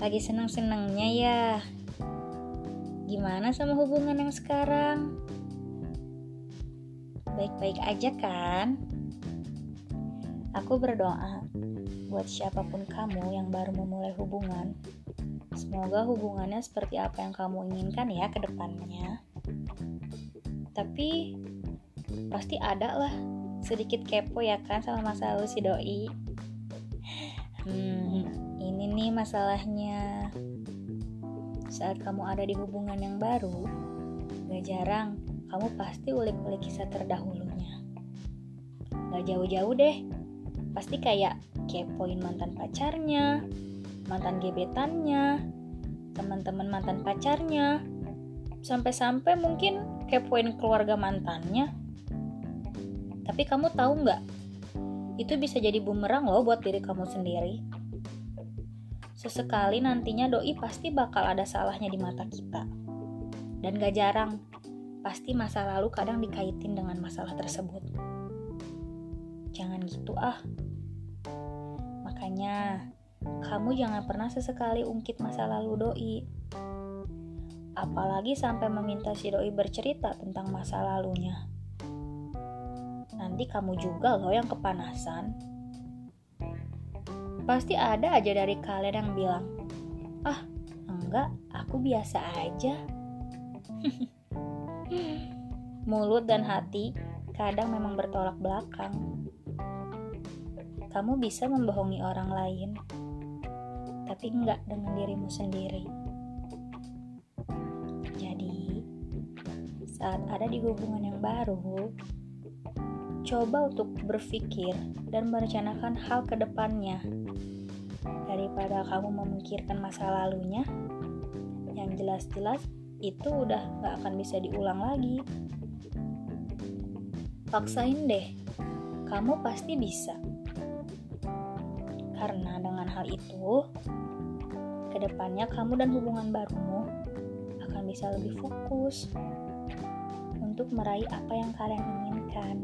Lagi senang-senangnya ya. Gimana sama hubungan yang sekarang? Baik-baik aja kan? Aku berdoa buat siapa pun kamu yang baru memulai hubungan. Semoga hubungannya seperti apa yang kamu inginkan ya ke depannya. Tapi pasti ada lah sedikit kepo ya kan sama masa lalu si doi. Hmm, ini nih masalahnya. Saat kamu ada di hubungan yang baru, gak jarang kamu pasti ulik-ulik kisah terdahulunya. Gak jauh-jauh deh, pasti kayak kepoin mantan pacarnya, mantan gebetannya, teman-teman mantan pacarnya, sampai-sampai mungkin kepoin keluarga mantannya. Tapi kamu tahu nggak? Itu bisa jadi bumerang loh buat diri kamu sendiri. Sesekali nantinya doi pasti bakal ada salahnya di mata kita. Dan gak jarang, pasti masa lalu kadang dikaitin dengan masalah tersebut. Jangan gitu ah. Makanya, kamu jangan pernah sesekali ungkit masa lalu doi. Apalagi sampai meminta si doi bercerita tentang masa lalunya nanti kamu juga loh yang kepanasan. Pasti ada aja dari kalian yang bilang, ah enggak, aku biasa aja. Mulut dan hati kadang memang bertolak belakang. Kamu bisa membohongi orang lain, tapi enggak dengan dirimu sendiri. Jadi, saat ada di hubungan yang baru, coba untuk berpikir dan merencanakan hal ke depannya. Daripada kamu memikirkan masa lalunya yang jelas-jelas itu udah gak akan bisa diulang lagi. Paksain deh kamu pasti bisa. Karena dengan hal itu ke depannya kamu dan hubungan barumu akan bisa lebih fokus untuk meraih apa yang kalian inginkan.